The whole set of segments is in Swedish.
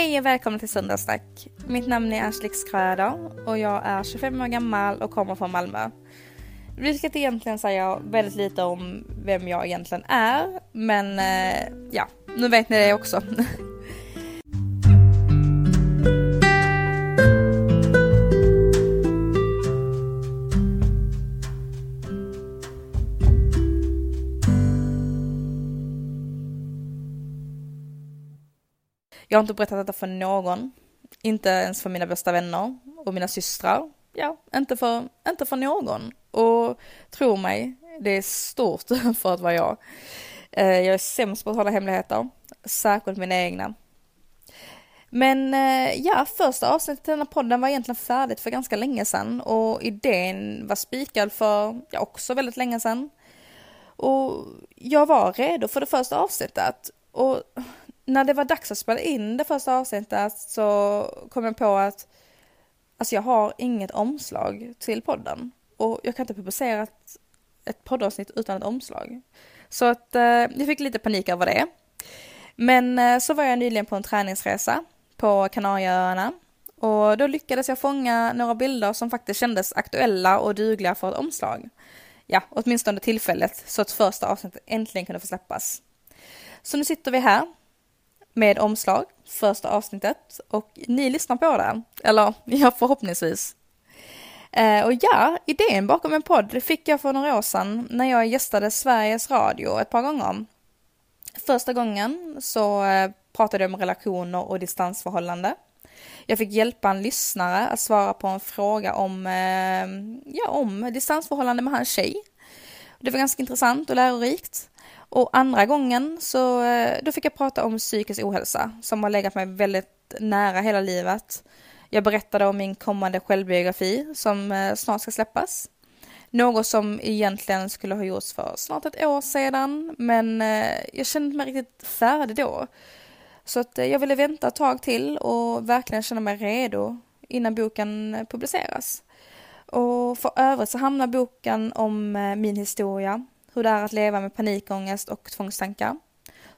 Hej och välkomna till Söndagssnack. Mitt namn är Angelique Skröder och jag är 25 år gammal och kommer från Malmö. Vilket egentligen säger väldigt lite om vem jag egentligen är, men eh, ja, nu vet ni det också. Jag har inte berättat detta för någon, inte ens för mina bästa vänner och mina systrar. Ja, inte för, inte för någon. Och tro mig, det är stort för att vara jag. Eh, jag är sämst på att hålla hemligheter, särskilt mina egna. Men eh, ja, första avsnittet i denna podden var egentligen färdigt för ganska länge sedan och idén var spikad för, ja, också väldigt länge sedan. Och jag var redo för det första avsnittet och när det var dags att spela in det första avsnittet så kom jag på att alltså jag har inget omslag till podden och jag kan inte publicera ett, ett poddavsnitt utan ett omslag. Så att eh, jag fick lite panik över det. Men eh, så var jag nyligen på en träningsresa på Kanarieöarna och då lyckades jag fånga några bilder som faktiskt kändes aktuella och dugliga för ett omslag. Ja, åtminstone tillfället så att första avsnittet äntligen kunde få släppas. Så nu sitter vi här med omslag, första avsnittet och ni lyssnar på det. Eller ja, förhoppningsvis. Eh, och ja, idén bakom en podd fick jag för några år sedan när jag gästade Sveriges Radio ett par gånger. Första gången så eh, pratade jag om relationer och distansförhållande. Jag fick hjälpa en lyssnare att svara på en fråga om, eh, ja, om distansförhållande med hans tjej. Det var ganska intressant och lärorikt. Och andra gången så eh, då fick jag prata om psykisk ohälsa som har legat mig väldigt nära hela livet. Jag berättade om min kommande självbiografi som eh, snart ska släppas. Något som egentligen skulle ha gjorts för snart ett år sedan, men eh, jag kände mig riktigt färdig då. Så att jag ville vänta ett tag till och verkligen känna mig redo innan boken publiceras. Och för övrigt så hamnar boken om min historia hur det är att leva med panikångest och tvångstankar,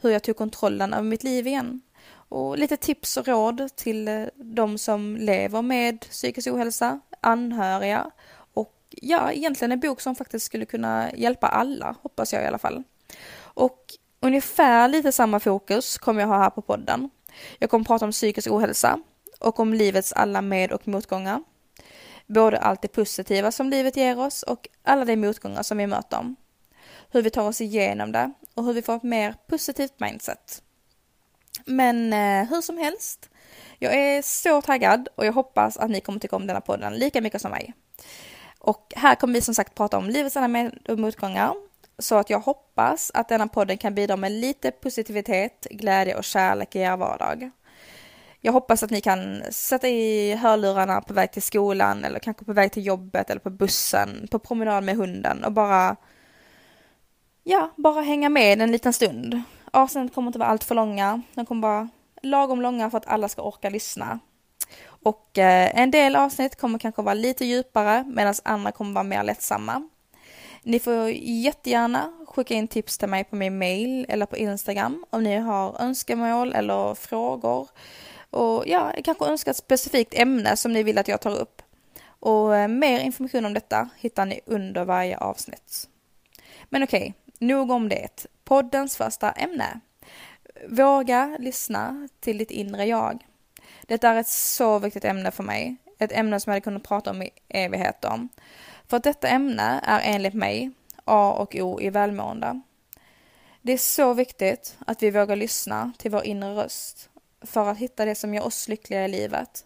hur jag tog kontrollen över mitt liv igen och lite tips och råd till eh, de som lever med psykisk ohälsa, anhöriga och ja, egentligen en bok som faktiskt skulle kunna hjälpa alla, hoppas jag i alla fall. Och ungefär lite samma fokus kommer jag ha här på podden. Jag kommer prata om psykisk ohälsa och om livets alla med och motgångar. Både allt det positiva som livet ger oss och alla de motgångar som vi möter hur vi tar oss igenom det och hur vi får ett mer positivt mindset. Men eh, hur som helst, jag är så taggad och jag hoppas att ni kommer tycka om denna podden lika mycket som mig. Och här kommer vi som sagt prata om livets alla med och motgångar. Så att jag hoppas att denna podden kan bidra med lite positivitet, glädje och kärlek i er vardag. Jag hoppas att ni kan sätta i hörlurarna på väg till skolan eller kanske på väg till jobbet eller på bussen, på promenad med hunden och bara ja, bara hänga med en liten stund. Avsnittet kommer inte vara allt för långa. De kommer vara lagom långa för att alla ska orka lyssna. Och eh, en del avsnitt kommer kanske vara lite djupare medan andra kommer vara mer lättsamma. Ni får jättegärna skicka in tips till mig på min mail eller på Instagram om ni har önskemål eller frågor. Och ja, kanske önskar ett specifikt ämne som ni vill att jag tar upp. Och eh, mer information om detta hittar ni under varje avsnitt. Men okej, okay, Nog om det. Poddens första ämne. Våga lyssna till ditt inre jag. Det är ett så viktigt ämne för mig. Ett ämne som jag hade kunnat prata om i evigheter. För att detta ämne är enligt mig A och O i välmående. Det är så viktigt att vi vågar lyssna till vår inre röst för att hitta det som gör oss lyckliga i livet.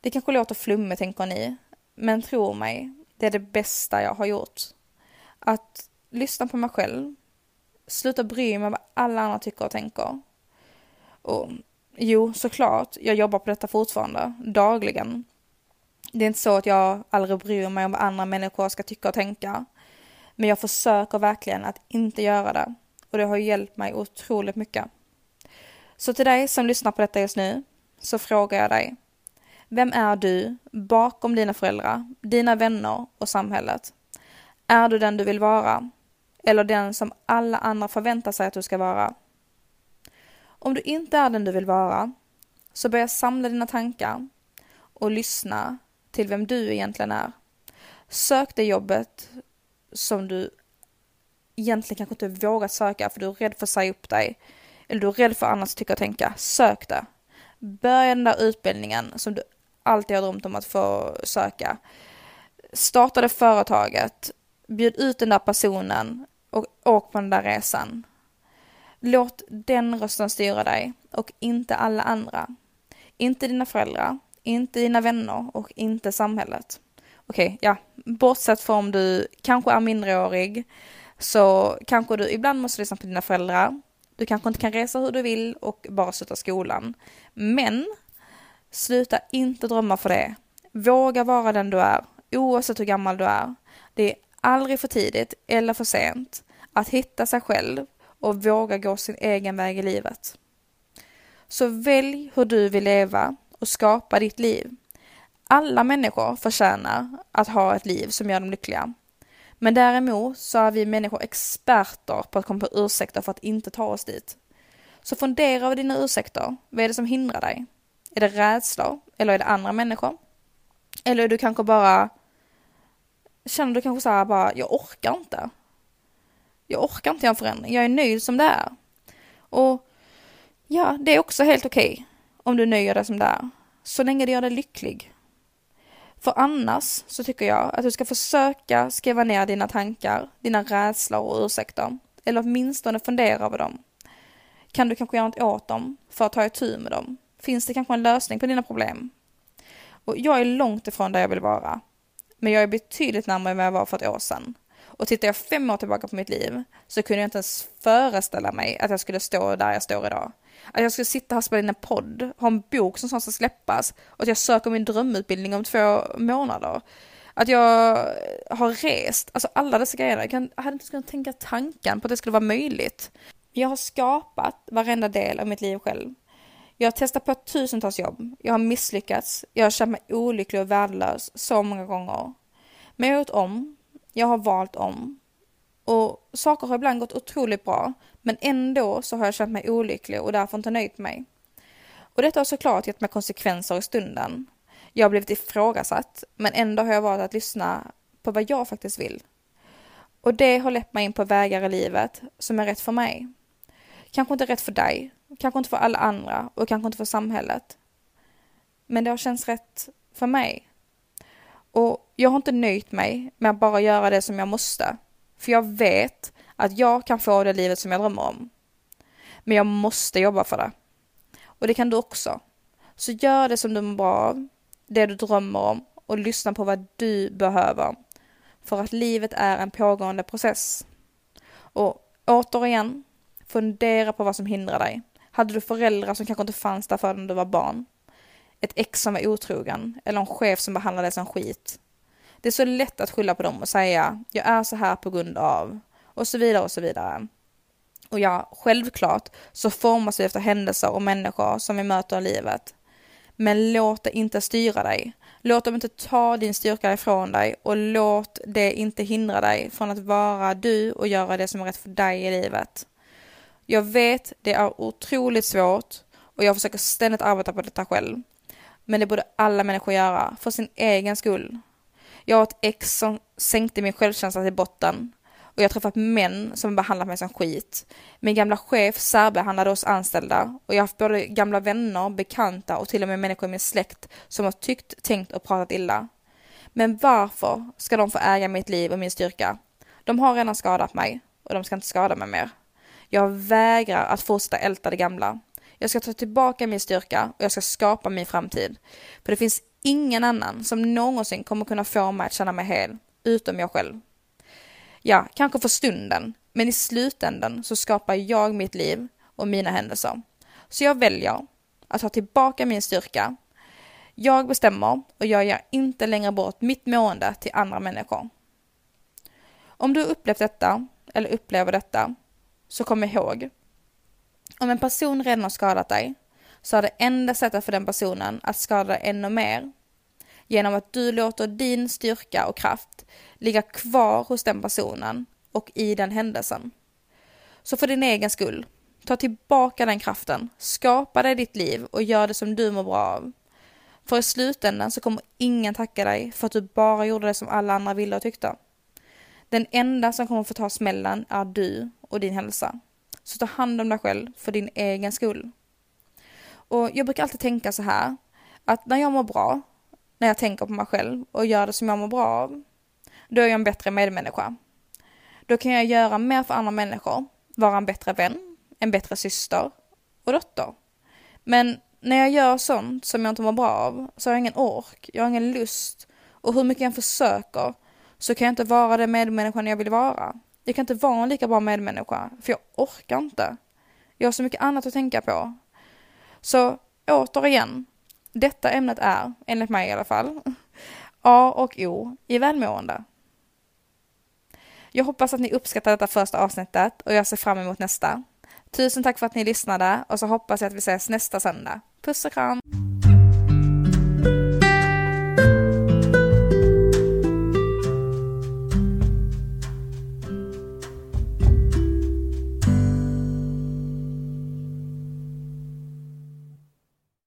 Det kanske låter flummigt tänker ni, men tro mig, det är det bästa jag har gjort. Att lyssna på mig själv, sluta bry mig vad alla andra tycker och tänker. Och jo, såklart, jag jobbar på detta fortfarande, dagligen. Det är inte så att jag aldrig bryr mig om vad andra människor ska tycka och tänka. Men jag försöker verkligen att inte göra det. Och det har hjälpt mig otroligt mycket. Så till dig som lyssnar på detta just nu, så frågar jag dig. Vem är du bakom dina föräldrar, dina vänner och samhället? Är du den du vill vara? Eller den som alla andra förväntar sig att du ska vara. Om du inte är den du vill vara, Så börja samla dina tankar och lyssna till vem du egentligen är. Sök det jobbet som du egentligen kanske inte vågar söka för du är rädd för att säga upp dig. Eller du är rädd för annars tycka och tänka. Sök det. Börja den där utbildningen som du alltid har drömt om att få söka. Starta det företaget. Bjud ut den där personen och åk på den där resan. Låt den rösten styra dig och inte alla andra. Inte dina föräldrar, inte dina vänner och inte samhället. Okej, okay, ja, bortsett från om du kanske är mindreårig så kanske du ibland måste lyssna på dina föräldrar. Du kanske inte kan resa hur du vill och bara sluta skolan. Men sluta inte drömma för det. Våga vara den du är, oavsett hur gammal du är. Det är aldrig för tidigt eller för sent att hitta sig själv och våga gå sin egen väg i livet. Så välj hur du vill leva och skapa ditt liv. Alla människor förtjänar att ha ett liv som gör dem lyckliga. Men däremot så är vi människor experter på att komma på ursäkter för att inte ta oss dit. Så fundera över dina ursäkter. Vad är det som hindrar dig? Är det rädslor? Eller är det andra människor? Eller är du kanske bara känner du kanske så här bara, jag orkar inte. Jag orkar inte göra en förändring. Jag är nöjd som det är. Och ja, det är också helt okej okay, om du nöjer dig som det är. Så länge det gör dig lycklig. För annars så tycker jag att du ska försöka skriva ner dina tankar, dina rädslor och ursäkter. Eller åtminstone fundera över dem. Kan du kanske göra något åt dem för att ta itu med dem? Finns det kanske en lösning på dina problem? Och jag är långt ifrån där jag vill vara. Men jag är betydligt närmare än vad jag var för ett år sedan. Och tittar jag fem år tillbaka på mitt liv så kunde jag inte ens föreställa mig att jag skulle stå där jag står idag. Att jag skulle sitta här och spela in en podd, ha en bok som snart ska släppas och att jag söker min drömutbildning om två månader. Att jag har rest, alltså alla dessa grejer. Jag, jag hade inte kunnat tänka tanken på att det skulle vara möjligt. Jag har skapat varenda del av mitt liv själv. Jag har testat på tusentals jobb. Jag har misslyckats. Jag har känt mig olycklig och värdelös så många gånger. Men jag har gjort om. Jag har valt om. Och saker har ibland gått otroligt bra, men ändå så har jag känt mig olycklig och därför inte nöjt mig. Och detta har såklart gett mig konsekvenser i stunden. Jag har blivit ifrågasatt, men ändå har jag valt att lyssna på vad jag faktiskt vill. Och det har lett mig in på vägar i livet som är rätt för mig. Kanske inte rätt för dig, kanske inte för alla andra och kanske inte för samhället. Men det har känts rätt för mig. Och jag har inte nöjt mig med att bara göra det som jag måste. För jag vet att jag kan få det livet som jag drömmer om. Men jag måste jobba för det. Och det kan du också. Så gör det som du mår bra av, det du drömmer om och lyssna på vad du behöver. För att livet är en pågående process. Och återigen, fundera på vad som hindrar dig. Hade du föräldrar som kanske inte fanns där för när du var barn? Ett ex som var otrogen? Eller en chef som behandlade dig som skit? Det är så lätt att skylla på dem och säga jag är så här på grund av och så vidare och så vidare. Och ja, självklart så formas vi efter händelser och människor som vi möter i livet. Men låt det inte styra dig. Låt dem inte ta din styrka ifrån dig och låt det inte hindra dig från att vara du och göra det som är rätt för dig i livet. Jag vet det är otroligt svårt och jag försöker ständigt arbeta på detta själv. Men det borde alla människor göra, för sin egen skull. Jag har ett ex som sänkte min självkänsla till botten och jag har träffat män som behandlat mig som skit. Min gamla chef särbehandlade oss anställda och jag har haft både gamla vänner, bekanta och till och med människor i min släkt som har tyckt, tänkt och pratat illa. Men varför ska de få äga mitt liv och min styrka? De har redan skadat mig och de ska inte skada mig mer. Jag vägrar att fortsätta älta det gamla. Jag ska ta tillbaka min styrka och jag ska skapa min framtid. För det finns ingen annan som någonsin kommer kunna få mig att känna mig hel, utom jag själv. Ja, kanske för stunden, men i slutändan så skapar jag mitt liv och mina händelser. Så jag väljer att ta tillbaka min styrka. Jag bestämmer och jag ger inte längre bort mitt mående till andra människor. Om du upplevt detta, eller upplever detta, så kom ihåg. Om en person redan har skadat dig, så är det enda sättet för den personen att skada dig ännu mer genom att du låter din styrka och kraft ligga kvar hos den personen och i den händelsen. Så för din egen skull, Ta tillbaka den kraften, skapa dig ditt liv och gör det som du mår bra av. För i slutändan så kommer ingen tacka dig för att du bara gjorde det som alla andra ville och tyckte. Den enda som kommer få ta smällen är du och din hälsa. Så ta hand om dig själv för din egen skull. Och jag brukar alltid tänka så här, att när jag mår bra, när jag tänker på mig själv och gör det som jag mår bra av, då är jag en bättre medmänniska. Då kan jag göra mer för andra människor, vara en bättre vän, en bättre syster och dotter. Men när jag gör sånt som jag inte mår bra av så har jag ingen ork, jag har ingen lust och hur mycket jag än försöker så kan jag inte vara den medmänniskan jag vill vara. Jag kan inte vara en lika bra medmänniska, för jag orkar inte. Jag har så mycket annat att tänka på. Så återigen, detta ämnet är, enligt mig i alla fall, A och O i välmående. Jag hoppas att ni uppskattar detta första avsnittet och jag ser fram emot nästa. Tusen tack för att ni lyssnade och så hoppas jag att vi ses nästa söndag. Puss och kram!